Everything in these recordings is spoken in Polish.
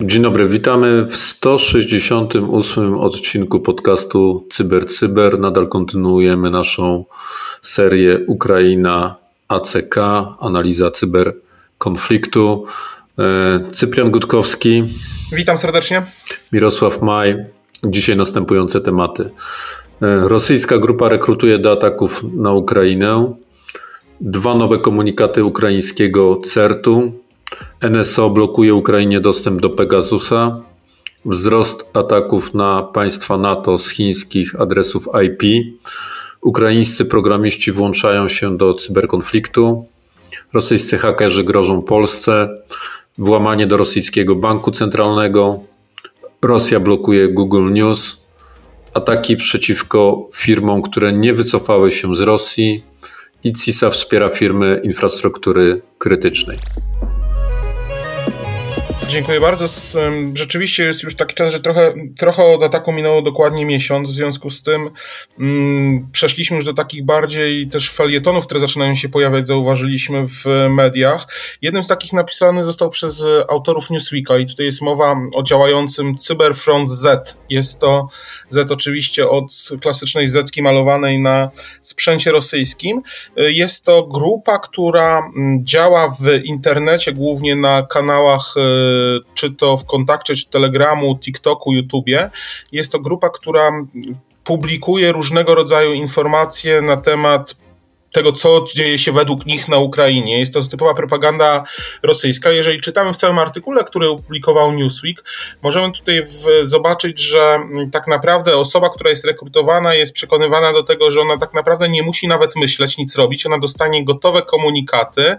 Dzień dobry, witamy w 168 odcinku podcastu Cyber Cyber. Nadal kontynuujemy naszą serię Ukraina ACK, analiza cyberkonfliktu. E, Cyprian Gutkowski. Witam serdecznie. Mirosław Maj. Dzisiaj następujące tematy. E, rosyjska grupa rekrutuje do ataków na Ukrainę. Dwa nowe komunikaty ukraińskiego CERT-u NSO blokuje Ukrainie dostęp do Pegasusa. Wzrost ataków na państwa NATO z chińskich adresów IP. Ukraińscy programiści włączają się do cyberkonfliktu. Rosyjscy hakerzy grożą Polsce. Włamanie do rosyjskiego banku centralnego. Rosja blokuje Google News. Ataki przeciwko firmom, które nie wycofały się z Rosji. I CISA wspiera firmy infrastruktury krytycznej. Dziękuję bardzo. Rzeczywiście jest już taki czas, że trochę, trochę od ataku minęło dokładnie miesiąc. W związku z tym mm, przeszliśmy już do takich bardziej też felietonów, które zaczynają się pojawiać, zauważyliśmy w mediach. Jednym z takich napisany został przez autorów Newsweeka i tutaj jest mowa o działającym Cyberfront Z. Jest to Z oczywiście od klasycznej Zetki malowanej na sprzęcie rosyjskim. Jest to grupa, która mm, działa w internecie, głównie na kanałach y, czy to w kontakcie, czy Telegramu, TikToku, YouTubie. Jest to grupa, która publikuje różnego rodzaju informacje na temat tego, co dzieje się według nich na Ukrainie. Jest to typowa propaganda rosyjska. Jeżeli czytamy w całym artykule, który opublikował Newsweek, możemy tutaj w, zobaczyć, że mm, tak naprawdę osoba, która jest rekrutowana, jest przekonywana do tego, że ona tak naprawdę nie musi nawet myśleć, nic robić. Ona dostanie gotowe komunikaty,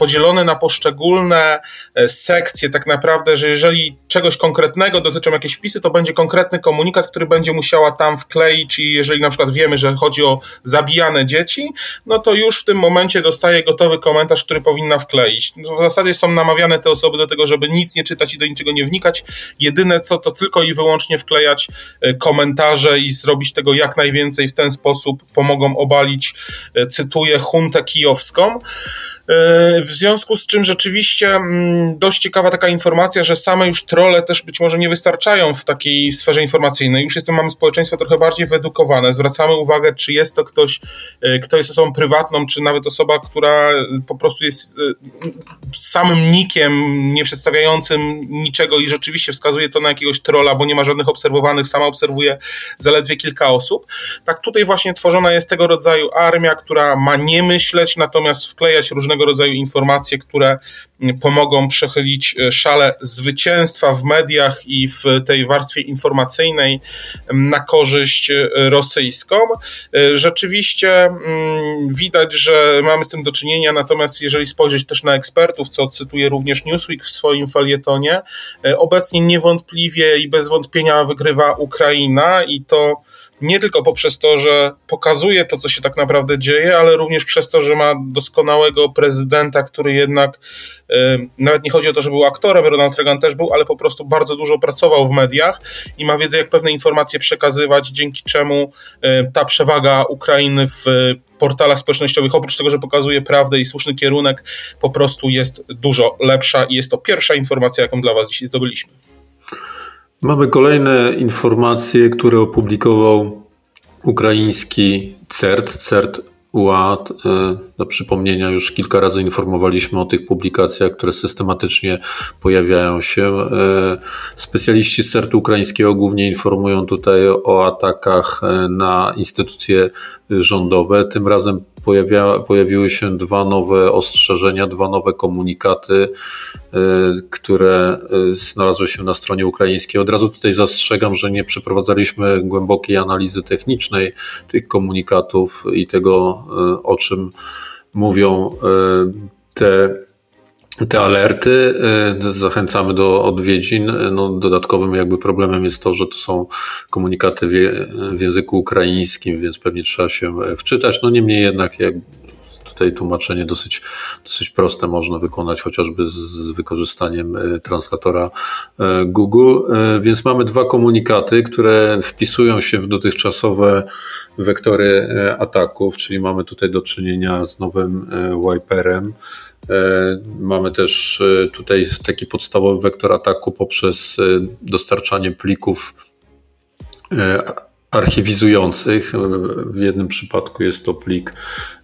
podzielone na poszczególne e, sekcje, tak naprawdę, że jeżeli czegoś konkretnego dotyczą jakieś wpisy, to będzie konkretny komunikat, który będzie musiała tam wkleić i jeżeli na przykład wiemy, że chodzi o zabijane dzieci, no to już w tym momencie dostaje gotowy komentarz, który powinna wkleić. W zasadzie są namawiane te osoby do tego, żeby nic nie czytać i do niczego nie wnikać. Jedyne co, to tylko i wyłącznie wklejać e, komentarze i zrobić tego jak najwięcej. W ten sposób pomogą obalić, e, cytuję, huntę kijowską. E, w związku z czym rzeczywiście mm, dość ciekawa taka informacja, że same już trole też być może nie wystarczają w takiej sferze informacyjnej. Już jestem, mamy społeczeństwo trochę bardziej wyedukowane. Zwracamy uwagę, czy jest to ktoś, e, kto jest osobą prywatną, czy nawet osoba, która po prostu jest e, samym nikiem, nie przedstawiającym niczego i rzeczywiście wskazuje to na jakiegoś trola, bo nie ma żadnych obserwowanych, sama obserwuje zaledwie kilka osób. Tak tutaj właśnie tworzona jest tego rodzaju armia, która ma nie myśleć, natomiast wklejać różnego rodzaju informacje, które pomogą przechylić e, szale zwycięstwa w mediach i w tej warstwie informacyjnej na korzyść e, rosyjską. E, rzeczywiście mm, widać, że mamy z tym do czynienia, natomiast jeżeli spojrzeć też na ekspertów, co cytuje również Newsweek w swoim felietonie, obecnie niewątpliwie i bez wątpienia wygrywa Ukraina i to nie tylko poprzez to, że pokazuje to, co się tak naprawdę dzieje, ale również przez to, że ma doskonałego prezydenta, który jednak nawet nie chodzi o to, że był aktorem, Ronald Reagan też był, ale po prostu bardzo dużo pracował w mediach i ma wiedzę, jak pewne informacje przekazywać, dzięki czemu ta przewaga Ukrainy w portalach społecznościowych, oprócz tego, że pokazuje prawdę i słuszny kierunek, po prostu jest dużo lepsza i jest to pierwsza informacja, jaką dla Was dzisiaj zdobyliśmy. Mamy kolejne informacje, które opublikował ukraiński CERT, CERT UA. E, do przypomnienia, już kilka razy informowaliśmy o tych publikacjach, które systematycznie pojawiają się. E, specjaliści z CERT ukraińskiego głównie informują tutaj o atakach e, na instytucje rządowe. Tym razem pojawia, pojawiły się dwa nowe ostrzeżenia, dwa nowe komunikaty, które znalazły się na stronie ukraińskiej. Od razu tutaj zastrzegam, że nie przeprowadzaliśmy głębokiej analizy technicznej tych komunikatów i tego, y, o czym mówią te te alerty. Zachęcamy do odwiedzin. No, dodatkowym jakby problemem jest to, że to są komunikaty w, języku ukraińskim, więc pewnie trzeba się wczytać. No niemniej jednak tutaj tłumaczenie dosyć, dosyć proste można wykonać, chociażby z wykorzystaniem translatora Google. Więc mamy dwa komunikaty, które wpisują się w dotychczasowe wektory ataków, czyli mamy tutaj do czynienia z nowym wiperem. Mamy też tutaj taki podstawowy wektor ataku poprzez dostarczanie plików archiwizujących. W jednym przypadku jest to plik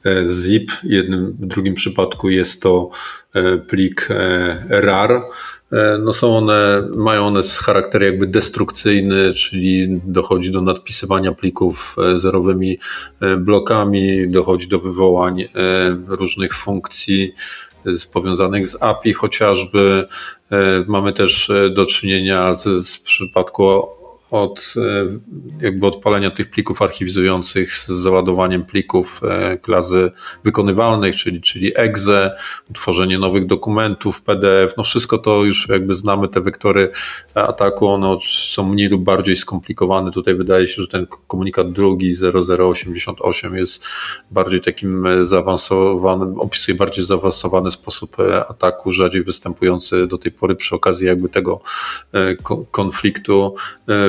e, zip, w, jednym, w drugim przypadku jest to e, plik e, RAR. No są one, mają one charakter jakby destrukcyjny, czyli dochodzi do nadpisywania plików zerowymi blokami, dochodzi do wywołań różnych funkcji powiązanych z API chociażby. Mamy też do czynienia z, z przypadku od e, jakby odpalenia tych plików archiwizujących z załadowaniem plików e, klasy wykonywalnych, czyli, czyli exe, utworzenie nowych dokumentów, PDF, no wszystko to już jakby znamy te wektory ataku, one są mniej lub bardziej skomplikowane. Tutaj wydaje się, że ten komunikat drugi 0088 jest bardziej takim e, zaawansowanym, opisuje bardziej zaawansowany sposób ataku, rzadziej występujący do tej pory przy okazji jakby tego konfliktu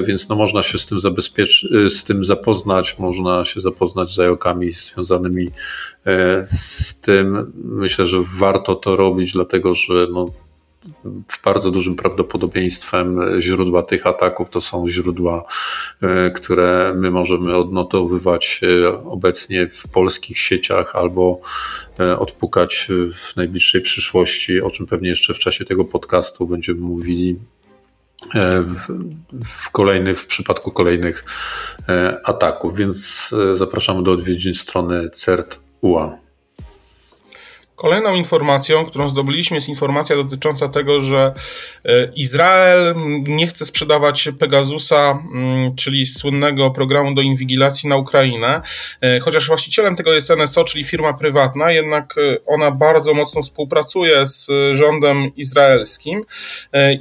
więc no można się z tym zabezpieczyć, z tym zapoznać, można się zapoznać z zajokami związanymi e, z tym. Myślę, że warto to robić, dlatego że no, bardzo dużym prawdopodobieństwem źródła tych ataków to są źródła, e, które my możemy odnotowywać e, obecnie w polskich sieciach albo odpukać w najbliższej przyszłości, o czym pewnie jeszcze w czasie tego podcastu będziemy mówili E, w, kolejnych, w przypadku kolejnych e, ataków, więc e, zapraszamy do odwiedzin strony CERT.ua. Kolejną informacją, którą zdobyliśmy, jest informacja dotycząca tego, że e, Izrael nie chce sprzedawać Pegasusa, mm, czyli słynnego programu do inwigilacji na Ukrainę. E, chociaż właścicielem tego jest NSO, czyli firma prywatna, jednak e, ona bardzo mocno współpracuje z rządem izraelskim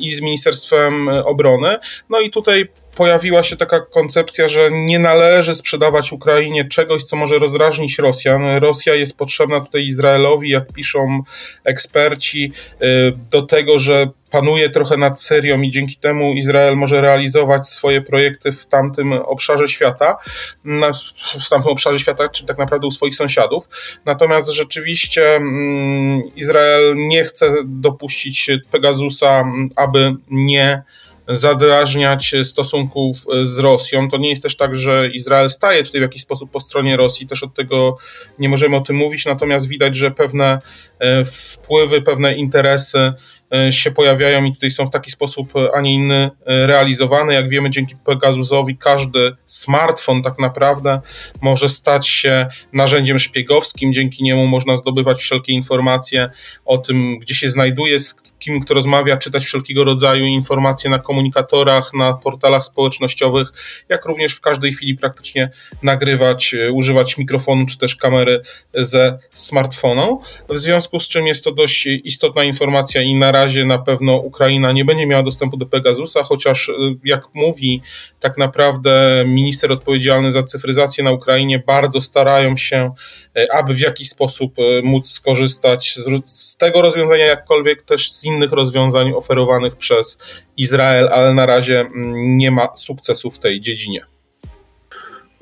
i z Ministerstwem Obrony. No i tutaj pojawiła się taka koncepcja, że nie należy sprzedawać Ukrainie czegoś, co może rozrażnić Rosjan. Rosja jest potrzebna tutaj Izraelowi, jak piszą eksperci, y, do tego, że panuje trochę nad Syrią i dzięki temu Izrael może realizować swoje projekty w tamtym obszarze świata, w tamtym obszarze świata, czy tak naprawdę u swoich sąsiadów. Natomiast rzeczywiście mm, Izrael nie chce dopuścić Pegasusa, aby nie zadrażniać stosunków z Rosją. To nie jest też tak, że Izrael staje tutaj w jakiś sposób po stronie Rosji, też od tego nie możemy o tym mówić, natomiast widać, że pewne e, wpływy, pewne interesy E, się pojawiają i tutaj są w taki sposób, a nie inny e, realizowane. Jak wiemy, dzięki Pegasusowi każdy smartfon tak naprawdę może stać się narzędziem szpiegowskim. Dzięki niemu można zdobywać wszelkie informacje o tym, gdzie się znajduje, z kim kto rozmawia, czytać wszelkiego rodzaju informacje na komunikatorach, na portalach społecznościowych, jak również w każdej chwili praktycznie nagrywać, e, używać mikrofonu czy też kamery ze smartfonu. W związku z czym jest to dość istotna informacja i na razie na pewno Ukraina nie będzie miała dostępu do Pegasusa, chociaż y, jak mówi tak naprawdę minister odpowiedzialny za cyfryzację na Ukrainie, bardzo starają się, y, aby w jakiś sposób y, móc skorzystać z, z tego rozwiązania, jakkolwiek też z innych rozwiązań oferowanych przez Izrael, ale na razie mm, nie ma sukcesu w tej dziedzinie.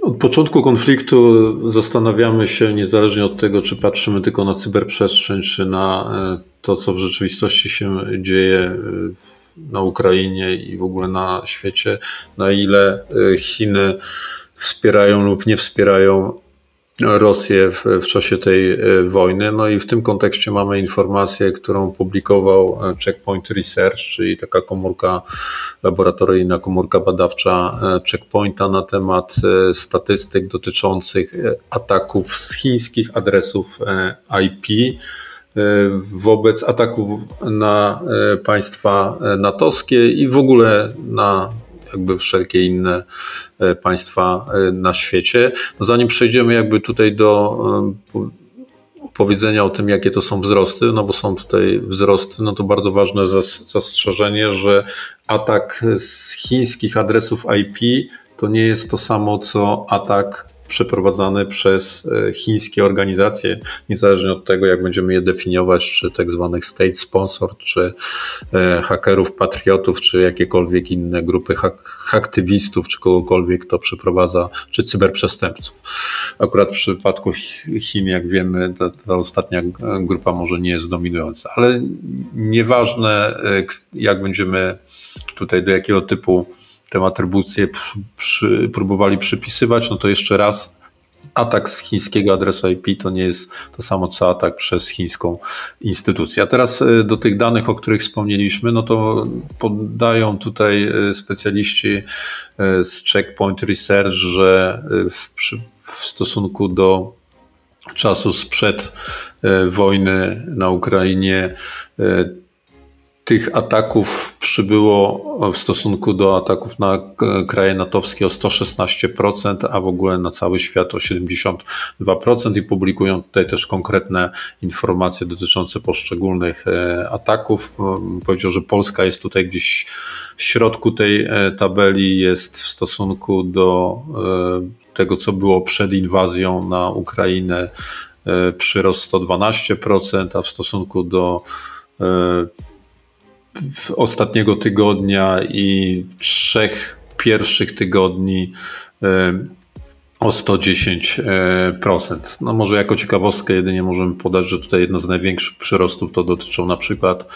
Od początku konfliktu zastanawiamy się, niezależnie od tego, czy patrzymy tylko na cyberprzestrzeń, czy na to, co w rzeczywistości się dzieje e, na Ukrainie i w ogóle na świecie, na ile e, Chiny wspierają lub nie wspierają Rosję w, w, czasie tej e, wojny. No i w tym kontekście mamy informację, którą publikował e, Checkpoint Research, czyli taka komórka laboratoryjna, komórka badawcza e, Checkpointa na temat statystyk dotyczących ataków z chińskich adresów IP wobec ataków na państwa natowskie i w ogóle na jakby wszelkie inne e, państwa e, na świecie. No zanim przejdziemy jakby tutaj do e, opowiedzenia o tym, jakie to są wzrosty, no bo są tutaj wzrosty, no to bardzo ważne zastrzeżenie, że atak z chińskich adresów IP to nie jest to samo co atak przeprowadzane przez e, chińskie organizacje, niezależnie od tego, jak będziemy je definiować, czy tak zwanych state sponsored, czy e, hakerów, patriotów, czy jakiekolwiek inne grupy hak aktywistów, czy kogokolwiek, kto przeprowadza, czy cyberprzestępców. Akurat w przypadku Chin, jak wiemy, ta, ta ostatnia grupa może nie jest dominująca, ale nieważne, e, jak będziemy tutaj do jakiego typu tę atrybucję próbowali przypisywać, no to jeszcze raz atak z chińskiego adresu IP to nie jest to samo co atak przez chińską instytucję. A teraz e, do tych danych, o których wspomnieliśmy, no to podają tutaj e, specjaliści e, z Checkpoint Research, że w, w stosunku do czasu sprzed wojny na Ukrainie tych ataków przybyło w stosunku do ataków na kraje natowskie o 116%, a w ogóle na cały świat o 72% i publikują tutaj też konkretne informacje dotyczące poszczególnych e, ataków. Powiedział, że Polska jest tutaj gdzieś w środku tej e, tabeli, jest w stosunku do e, tego, co było przed inwazją na Ukrainę przyrost 112%, a w stosunku do ostatniego tygodnia i trzech pierwszych tygodni o 110%. No może jako ciekawostkę jedynie możemy podać, że tutaj jedno z największych przyrostów to dotyczą na przykład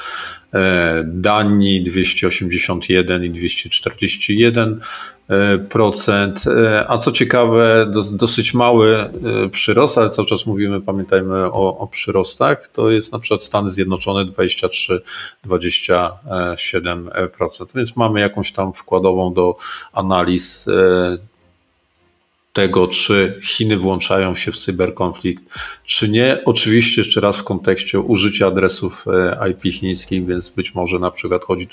e, Danii 281 i 241%, e, a co ciekawe dosyć mały e, przyrost, ale cały czas mówimy, pamiętajmy o, o przyrostach, to jest na przykład Stany Zjednoczone 23-27%, więc mamy jakąś tam wkładową do analiz tego, czy Chiny włączają się w cyberkonflikt, czy nie. Oczywiście jeszcze raz w kontekście użycia adresów e, IP chińskich, więc być może na przykład chodzi,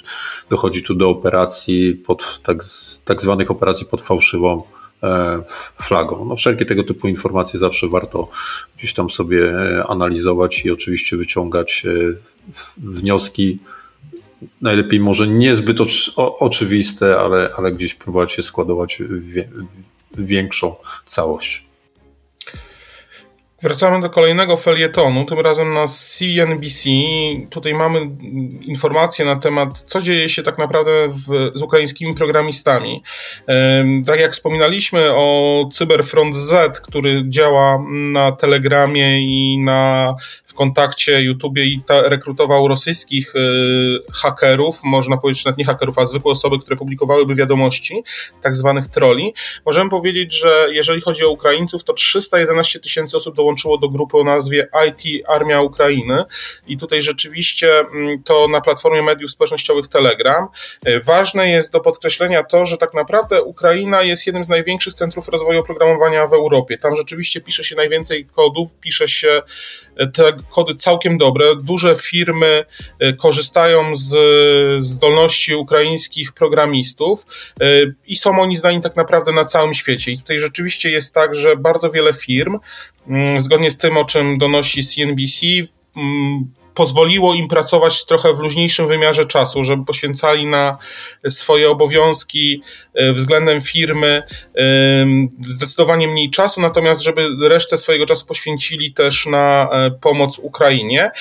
dochodzi tu do operacji pod tak, tak zwanych operacji pod fałszywą e, flagą. No wszelkie tego typu informacje zawsze warto gdzieś tam sobie e, analizować i oczywiście wyciągać wnioski. Najlepiej może niezbyt oczywiste, ale, ale gdzieś próbować je składować większą całość. Wracamy do kolejnego felietonu, tym razem na CNBC. Tutaj mamy informacje na temat, co dzieje się tak naprawdę w, z ukraińskimi programistami. Tak jak wspominaliśmy o Cyberfront Z, który działa na Telegramie i na kontakcie YouTube i ta, rekrutował rosyjskich y, hakerów, można powiedzieć, nawet nie hakerów, a zwykłe osoby, które publikowałyby wiadomości, tak zwanych troli. Możemy powiedzieć, że jeżeli chodzi o Ukraińców, to 311 tysięcy osób dołączyło do grupy o nazwie IT Armia Ukrainy i tutaj rzeczywiście mm, to na platformie mediów społecznościowych Telegram. Y, ważne jest do podkreślenia to, że tak naprawdę Ukraina jest jednym z największych centrów rozwoju oprogramowania w Europie. Tam rzeczywiście pisze się najwięcej kodów, pisze się te kody całkiem dobre. Duże firmy e, korzystają z zdolności ukraińskich programistów e, i są oni znani tak naprawdę na całym świecie. I tutaj rzeczywiście jest tak, że bardzo wiele firm, mm, zgodnie z tym, o czym donosi CNBC, pozwoliło im pracować trochę w luźniejszym wymiarze czasu, żeby poświęcali na swoje obowiązki e, względem firmy e, zdecydowanie mniej czasu, natomiast żeby resztę swojego czasu poświęcili też na e, pomoc Ukrainie,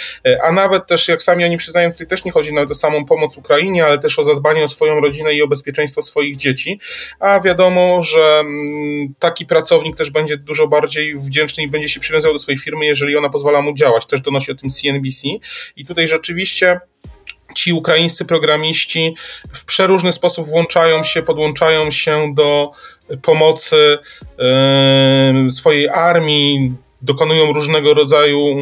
a nawet też, jak sami oni przyznają, tutaj też nie chodzi nawet o samą pomoc Ukrainie, ale też o zadbanie o swoją rodzinę i o bezpieczeństwo swoich dzieci, a wiadomo, że mm, taki pracownik też będzie dużo bardziej wdzięczny i będzie się przywiązał do swojej firmy, jeżeli ona pozwala mu działać. Też donosi o tym CNBC. I tutaj rzeczywiście ci ukraińscy programiści w przeróżny sposób włączają się, podłączają się do pomocy yy, swojej armii, dokonują różnego rodzaju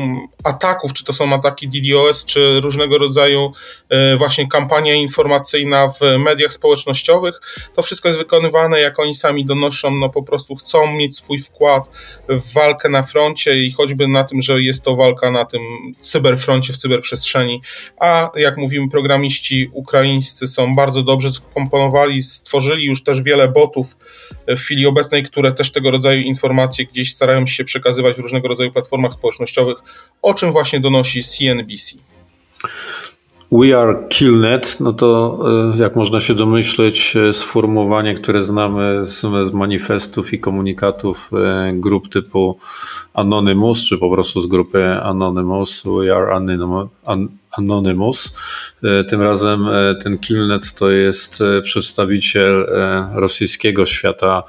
ataków, czy to są ataki DDoS, czy różnego rodzaju e, właśnie kampania informacyjna w mediach społecznościowych. To wszystko jest wykonywane, jak oni sami donoszą, no po prostu chcą mieć swój wkład w walkę na froncie i choćby na tym, że jest to walka na tym cyberfroncie, w cyberprzestrzeni. A jak mówimy, programiści ukraińscy są bardzo dobrze skomponowali, stworzyli już też wiele botów w chwili obecnej, które też tego rodzaju informacje gdzieś starają się przekazywać w różnego rodzaju platformach społecznościowych, o czym właśnie donosi CNBC. We are Killnet, no to jak można się domyśleć, sformułowanie, które znamy z, z manifestów i komunikatów grup typu Anonymous, czy po prostu z grupy Anonymous, We are Anonymous. Tym razem ten Killnet to jest przedstawiciel rosyjskiego świata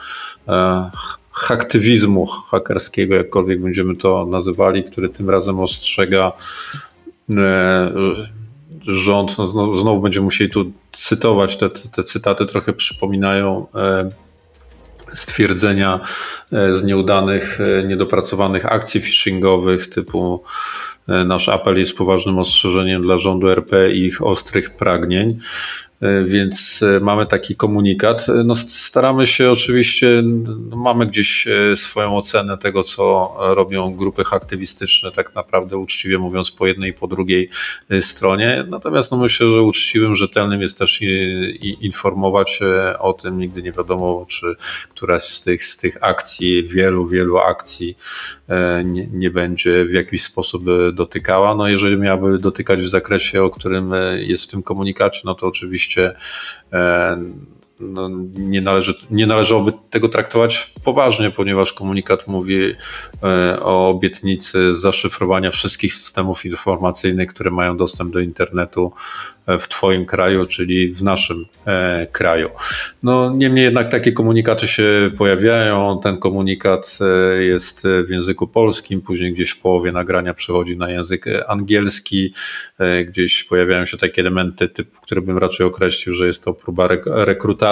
haktywizmu hakerskiego, jakkolwiek będziemy to nazywali, który tym razem ostrzega e, rząd, no, znowu będziemy musieli tu cytować, te, te cytaty trochę przypominają e, stwierdzenia e, z nieudanych, niedopracowanych akcji phishingowych typu nasz apel jest poważnym ostrzeżeniem dla rządu RP i ich ostrych pragnień. E, więc e, mamy taki komunikat. E, no, staramy się oczywiście, no, mamy gdzieś swoją ocenę tego, co robią grupy aktywistyczne, tak naprawdę uczciwie mówiąc, po jednej i po drugiej stronie. Natomiast no, myślę, że uczciwym, rzetelnym jest też i, i informować o tym. Nigdy nie wiadomo, czy któraś z tych, z tych akcji, wielu, wielu akcji nie, nie będzie w jakiś sposób dotykała. No, jeżeli miałaby dotykać w zakresie, o którym jest w tym komunikacie, no to oczywiście oczywiście e, no, nie, należy, nie należałoby tego traktować poważnie, ponieważ komunikat mówi e, o obietnicy zaszyfrowania wszystkich systemów informacyjnych, które mają dostęp do internetu w Twoim kraju, czyli w naszym e, kraju. No, niemniej jednak takie komunikaty się pojawiają. Ten komunikat e, jest w języku polskim, później gdzieś w połowie nagrania przechodzi na język angielski. E, gdzieś pojawiają się takie elementy, typu, które bym raczej określił, że jest to próba rekrutacji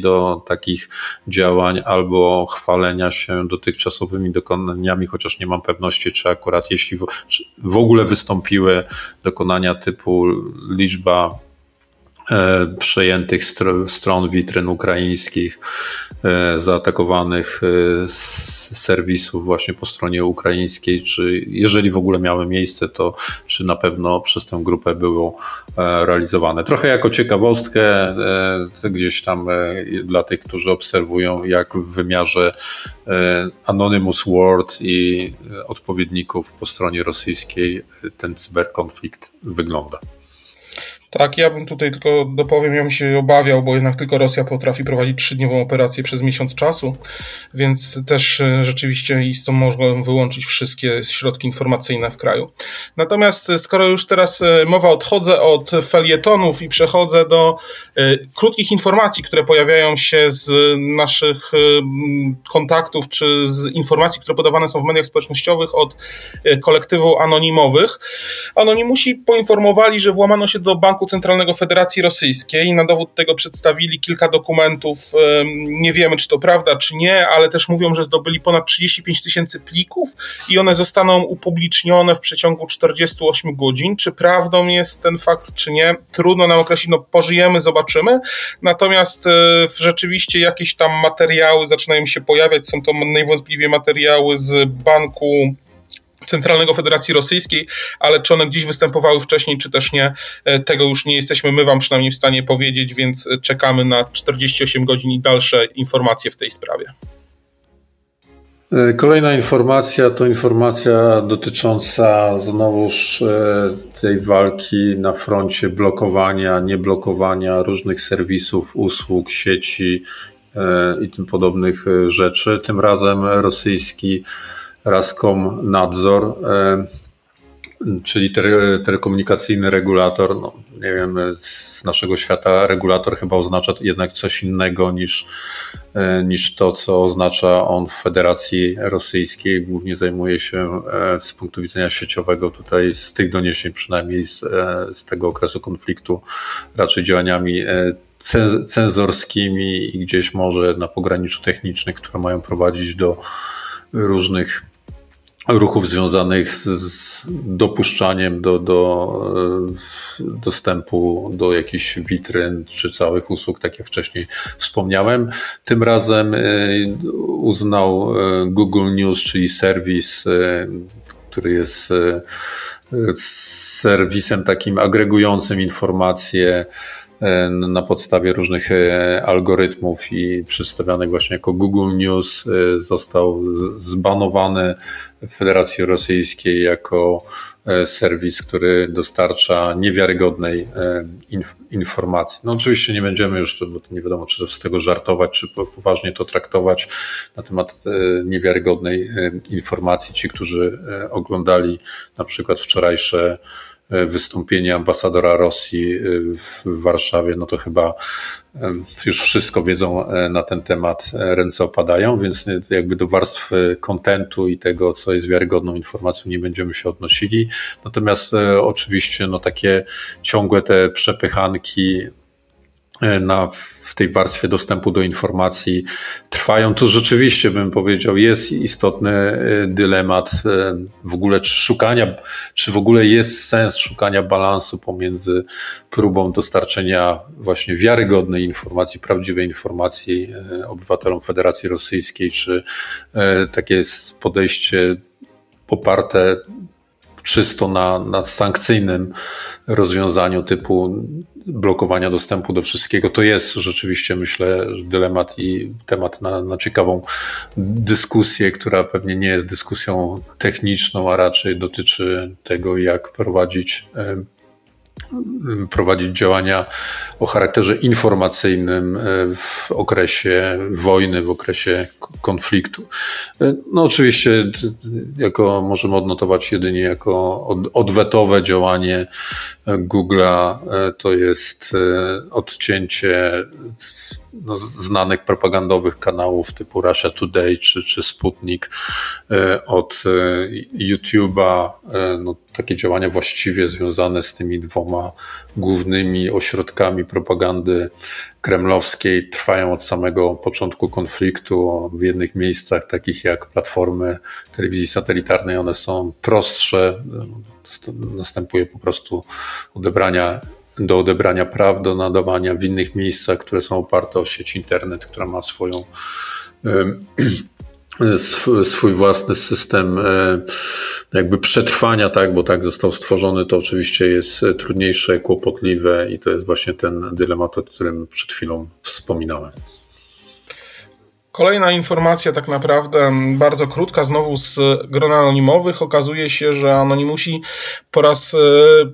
do takich działań albo chwalenia się dotychczasowymi dokonaniami, chociaż nie mam pewności, czy akurat jeśli w, w ogóle wystąpiły dokonania typu liczba E, przejętych stron witryn ukraińskich, e, zaatakowanych e, serwisów właśnie po stronie ukraińskiej, czy jeżeli w ogóle miały miejsce, to czy na pewno przez tę grupę było realizowane. Trochę jako ciekawostkę, gdzieś tam dla tych, którzy obserwują, jak w wymiarze Anonymous World i odpowiedników po stronie rosyjskiej ten cyberkonflikt wygląda. Tak, ja bym tutaj tylko dopowiem, ja bym się obawiał, bo jednak tylko Rosja potrafi prowadzić trzydniową operację przez miesiąc czasu, więc też e, rzeczywiście istotą można wyłączyć wszystkie środki informacyjne w kraju. Natomiast e, skoro już teraz e, mowa, odchodzę od felietonów i przechodzę do krótkich informacji, które pojawiają się z naszych kontaktów, czy z informacji, które podawane są w mediach społecznościowych od kolektywu anonimowych. Anonimusi poinformowali, że włamano się do banku Banku Centralnego Federacji Rosyjskiej na dowód tego przedstawili kilka dokumentów. Nie wiemy, czy to prawda, czy nie, ale też mówią, że zdobyli ponad 35 tysięcy plików i one zostaną upublicznione w przeciągu 48 godzin. Czy prawdą jest ten fakt, czy nie? Trudno nam określić, no pożyjemy, zobaczymy. Natomiast e, rzeczywiście jakieś tam materiały zaczynają się pojawiać. Są to najwątpliwie materiały z banku Centralnego Federacji Rosyjskiej, ale czy one gdzieś występowały wcześniej, czy też nie, e, tego już nie jesteśmy my Wam przynajmniej w stanie powiedzieć, więc e, czekamy na 48 godzin i dalsze informacje w tej sprawie. E, kolejna informacja to informacja dotycząca znowuż tej walki na froncie blokowania, nieblokowania różnych serwisów, usług, sieci i tym podobnych rzeczy. Tym razem rosyjski Raskom Nadzor, e, czyli telekomunikacyjny regulator. No, nie wiem, z naszego świata regulator chyba oznacza jednak coś innego niż, e, niż to, co oznacza on w Federacji Rosyjskiej. Głównie zajmuje się e, z punktu widzenia sieciowego tutaj, z tych doniesień przynajmniej z, z tego okresu konfliktu, raczej działaniami cenzorskimi i gdzieś może na pograniczu technicznych, które mają prowadzić do różnych ruchów związanych z, z dopuszczaniem do, do e, dostępu do jakichś witryn czy całych usług, tak jak wcześniej wspomniałem. Tym razem e, uznał e, Google News, czyli serwis, który jest serwisem takim agregującym informacje na podstawie różnych algorytmów i przedstawianych właśnie jako Google News został zbanowany w Federacji Rosyjskiej jako serwis, który dostarcza niewiarygodnej informacji. No oczywiście nie będziemy już, bo nie wiadomo, czy z tego żartować, czy poważnie to traktować na temat niewiarygodnej informacji. Ci, którzy oglądali na przykład wczorajsze E, wystąpienie ambasadora Rosji e, w Warszawie, no to chyba e, już wszystko wiedzą na ten temat, ręce opadają, więc jakby do warstwy kontentu i tego, co jest wiarygodną informacją, nie będziemy się odnosili. Natomiast oczywiście no takie ciągłe te przepychanki na, w tej warstwie dostępu do informacji trwają, to rzeczywiście bym powiedział, jest istotny e, dylemat e, w ogóle, czy szukania, czy w ogóle jest sens szukania balansu pomiędzy próbą dostarczenia właśnie wiarygodnej informacji, prawdziwej informacji e, obywatelom Federacji Rosyjskiej, czy takie podejście oparte czysto na, na sankcyjnym rozwiązaniu typu blokowania dostępu do wszystkiego. To jest rzeczywiście, myślę, dylemat i temat na, na ciekawą dyskusję, która pewnie nie jest dyskusją techniczną, a raczej dotyczy tego, jak prowadzić prowadzić działania o charakterze informacyjnym e, w okresie wojny, w okresie konfliktu. E, no oczywiście jako możemy odnotować jedynie jako odwetowe działanie Google'a e, to jest odcięcie no, znanych propagandowych kanałów typu Russia Today czy, czy Sputnik od YouTube'a. No, takie działania właściwie związane z tymi dwoma głównymi ośrodkami propagandy kremlowskiej trwają od samego początku konfliktu. W jednych miejscach, takich jak platformy telewizji satelitarnej, one są prostsze. Następuje po prostu odebrania do odebrania praw, do nadawania w innych miejscach, które są oparte o sieć internet, która ma swoją swój własny system e, jakby przetrwania, tak, bo tak został stworzony, to oczywiście jest trudniejsze, kłopotliwe i to jest właśnie ten dylemat, o którym przed chwilą wspominałem. Kolejna informacja, tak naprawdę bardzo krótka, znowu z grona anonimowych. Okazuje się, że anonimusi po raz e,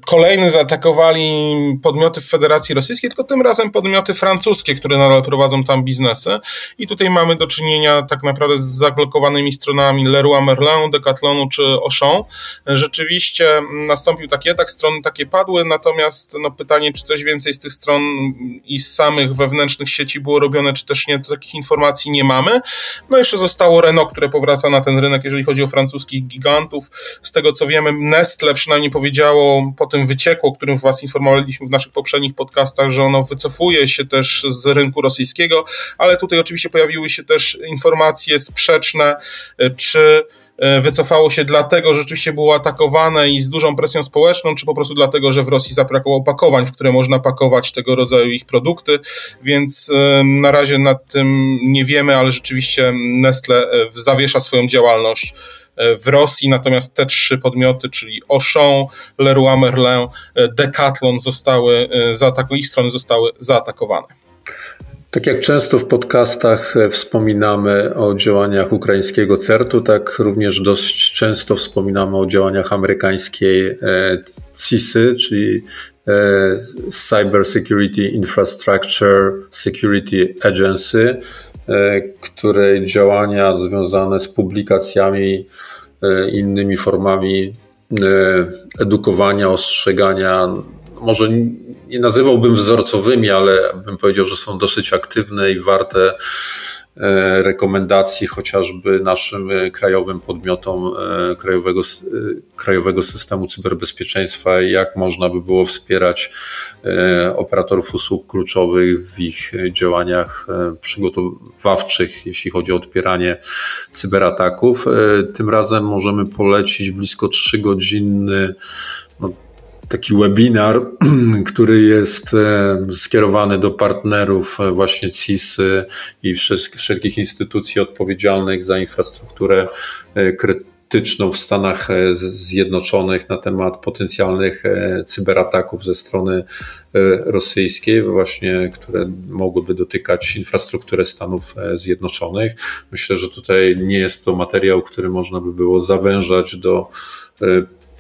kolejny zaatakowali podmioty w Federacji Rosyjskiej, tylko tym razem podmioty francuskie, które nadal prowadzą tam biznesy. I tutaj mamy do czynienia tak naprawdę z zablokowanymi stronami Leroy Merlin, Decathlonu czy Auchan. Rzeczywiście nastąpił taki atak, strony takie padły, natomiast no, pytanie, czy coś więcej z tych stron i z samych wewnętrznych sieci było robione, czy też nie, to takich informacji nie ma mamy. No jeszcze zostało Renault, które powraca na ten rynek, jeżeli chodzi o francuskich gigantów. Z tego co wiemy, Nestle przynajmniej powiedziało po tym wycieku, o którym Was informowaliśmy w naszych poprzednich podcastach, że ono wycofuje się też z rynku rosyjskiego, ale tutaj oczywiście pojawiły się też informacje sprzeczne, czy E, wycofało się dlatego, że rzeczywiście było atakowane i z dużą presją społeczną, czy po prostu dlatego, że w Rosji zabrakło opakowań, w które można pakować tego rodzaju ich produkty, więc e, na razie nad tym nie wiemy, ale rzeczywiście Nestle e, zawiesza swoją działalność w Rosji, natomiast te trzy podmioty, czyli Auchan, Leroy Merlin, Decathlon zostały zaatakowane, ich strony zostały zaatakowane. Tak jak często w podcastach e, wspominamy o działaniach ukraińskiego CERT-u, tak również dość często wspominamy o działaniach amerykańskiej e, CISY, czyli e, Cyber Security Infrastructure Security Agency, której działania związane z publikacjami, innymi formami edukowania, ostrzegania może nie nazywałbym wzorcowymi, ale bym powiedział, że są dosyć aktywne i warte e, rekomendacji chociażby naszym e, krajowym podmiotom e, krajowego, krajowego systemu cyberbezpieczeństwa, jak można by było wspierać operatorów usług kluczowych w ich działaniach przygotowawczych, jeśli chodzi o odpieranie cyberataków. Tym razem możemy polecić blisko trzygodzinny no, taki webinar, który jest e, skierowany do partnerów e, właśnie CIS i wszelkich instytucji odpowiedzialnych za infrastrukturę e, krytyczną w Stanach Zjednoczonych na temat potencjalnych cyberataków ze strony rosyjskiej, właśnie, które mogłyby dotykać infrastruktury Stanów Zjednoczonych. Myślę, że tutaj nie jest to materiał, który można by było zawężać do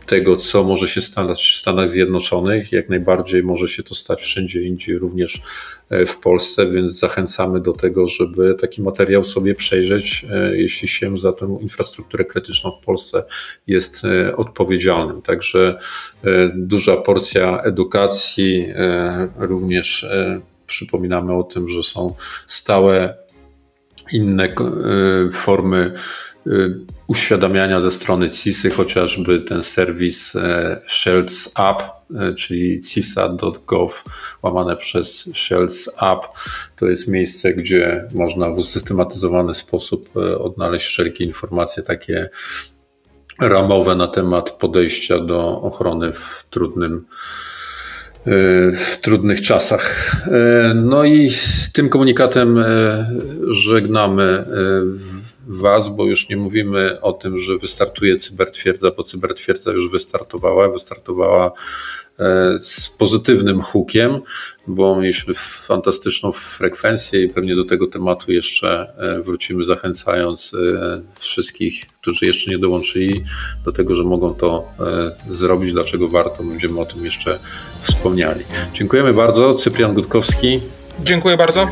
tego, co może się stać w Stanach Zjednoczonych. Jak najbardziej może się to stać wszędzie indziej, również e, w Polsce, więc zachęcamy do tego, żeby taki materiał sobie przejrzeć, e, jeśli się za tę infrastrukturę krytyczną w Polsce jest e, odpowiedzialnym. Także duża porcja edukacji, również przypominamy o tym, że są stałe inne formy uświadamiania ze strony CISY, chociażby ten serwis e, Shells App, e, czyli cisa.gov łamane przez Shells App. To jest miejsce, gdzie można w usystematyzowany sposób e, odnaleźć wszelkie informacje takie ramowe na temat podejścia do ochrony w trudnym w trudnych czasach. No i tym komunikatem żegnamy Was, bo już nie mówimy o tym, że wystartuje cybertwierdza, bo cybertwierdza już wystartowała, wystartowała e, z pozytywnym hukiem, bo mieliśmy fantastyczną frekwencję i pewnie do tego tematu jeszcze e, wrócimy, zachęcając e, wszystkich, którzy jeszcze nie dołączyli do tego, że mogą to zrobić, dlaczego warto, będziemy o tym jeszcze wspomniali. Dziękujemy bardzo. Cyprian Gutkowski. Dziękuję bardzo.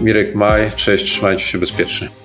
Mirek Maj, cześć, trzymajcie się bezpiecznie.